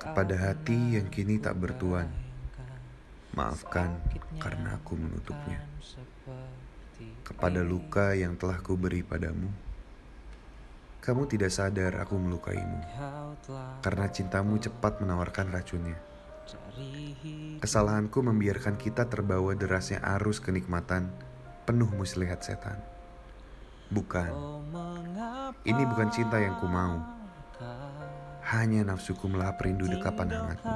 kepada hati yang kini tak bertuan. Maafkan karena aku menutupnya. Kepada luka yang telah kuberi padamu. Kamu tidak sadar aku melukaimu. Karena cintamu cepat menawarkan racunnya. Kesalahanku membiarkan kita terbawa derasnya arus kenikmatan penuh muslihat setan. Bukan. Ini bukan cinta yang ku mau. Hanya nafsuku melahap rindu dekapan hangatmu.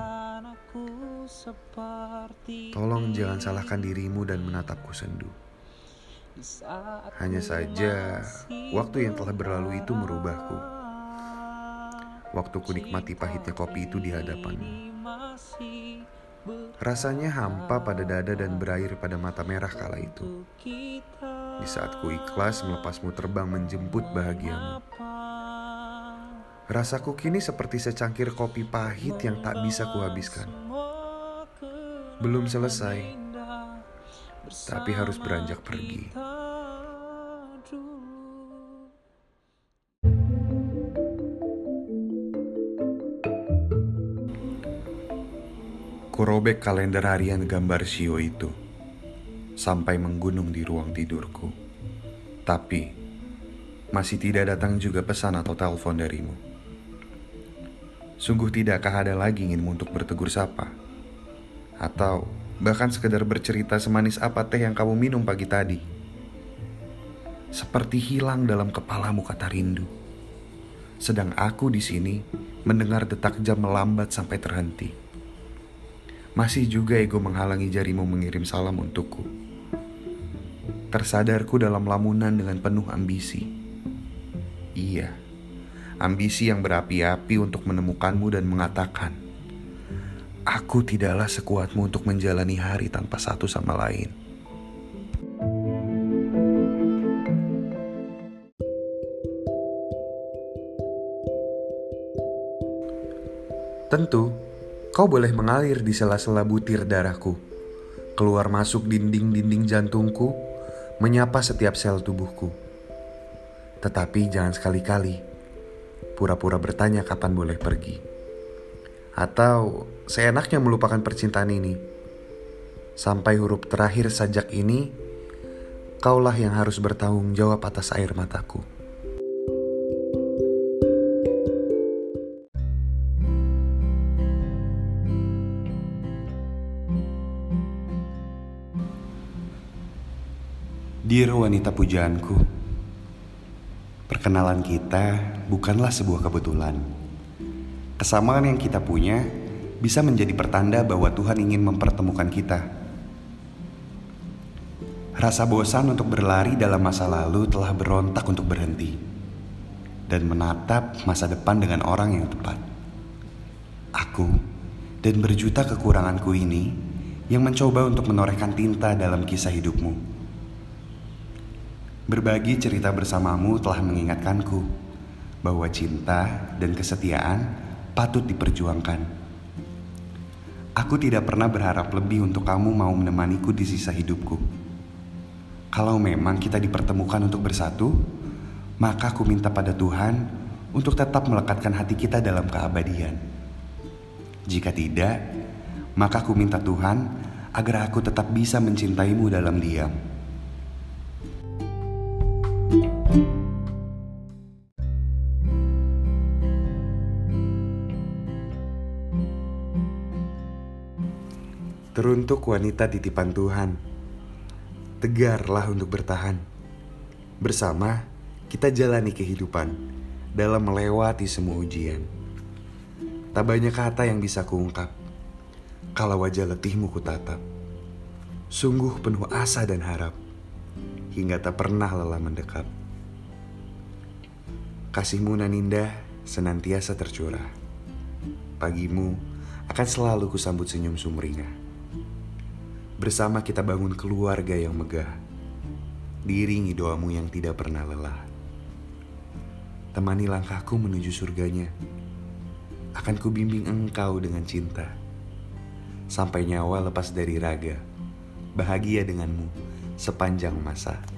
Tolong jangan salahkan dirimu dan menatapku sendu. Hanya saja, waktu yang telah berlalu itu merubahku. Waktu ku nikmati pahitnya kopi itu di hadapanmu. Rasanya hampa pada dada dan berair pada mata merah kala itu. Di saat ku ikhlas melepasmu terbang menjemput bahagiamu. Rasaku kini seperti secangkir kopi pahit yang tak bisa kuhabiskan. Belum selesai, tapi harus beranjak pergi. Kurobek kalender harian gambar Shio itu sampai menggunung di ruang tidurku. Tapi masih tidak datang juga pesan atau telepon darimu. Sungguh tidakkah ada lagi inginmu untuk bertegur sapa? Atau bahkan sekedar bercerita semanis apa teh yang kamu minum pagi tadi? Seperti hilang dalam kepalamu kata rindu. Sedang aku di sini mendengar detak jam melambat sampai terhenti. Masih juga ego menghalangi jarimu mengirim salam untukku. Tersadarku dalam lamunan dengan penuh ambisi. Iya ambisi yang berapi-api untuk menemukanmu dan mengatakan, "Aku tidaklah sekuatmu untuk menjalani hari tanpa satu sama lain." Tentu, kau boleh mengalir di sela-sela butir darahku, keluar masuk dinding-dinding jantungku, menyapa setiap sel tubuhku. Tetapi jangan sekali-kali pura-pura bertanya kapan boleh pergi. Atau seenaknya melupakan percintaan ini. Sampai huruf terakhir sajak ini, kaulah yang harus bertanggung jawab atas air mataku. Dear wanita pujaanku, Perkenalan kita bukanlah sebuah kebetulan. Kesamaan yang kita punya bisa menjadi pertanda bahwa Tuhan ingin mempertemukan kita. Rasa bosan untuk berlari dalam masa lalu telah berontak untuk berhenti dan menatap masa depan dengan orang yang tepat. Aku dan berjuta kekuranganku ini yang mencoba untuk menorehkan tinta dalam kisah hidupmu. Berbagi cerita bersamamu telah mengingatkanku bahwa cinta dan kesetiaan patut diperjuangkan. Aku tidak pernah berharap lebih untuk kamu mau menemaniku di sisa hidupku. Kalau memang kita dipertemukan untuk bersatu, maka aku minta pada Tuhan untuk tetap melekatkan hati kita dalam keabadian. Jika tidak, maka aku minta Tuhan agar aku tetap bisa mencintaimu dalam diam. Teruntuk wanita titipan Tuhan, tegarlah untuk bertahan. Bersama, kita jalani kehidupan dalam melewati semua ujian. Tak banyak kata yang bisa kuungkap, kalau wajah letihmu kutatap. Sungguh penuh asa dan harap, hingga tak pernah lelah mendekap. Kasihmu nan indah senantiasa tercurah. Pagimu akan selalu kusambut senyum sumringah. Bersama kita bangun keluarga yang megah. Diiringi doamu yang tidak pernah lelah. Temani langkahku menuju surganya. Akan kubimbing engkau dengan cinta. Sampai nyawa lepas dari raga. Bahagia denganmu sepanjang masa.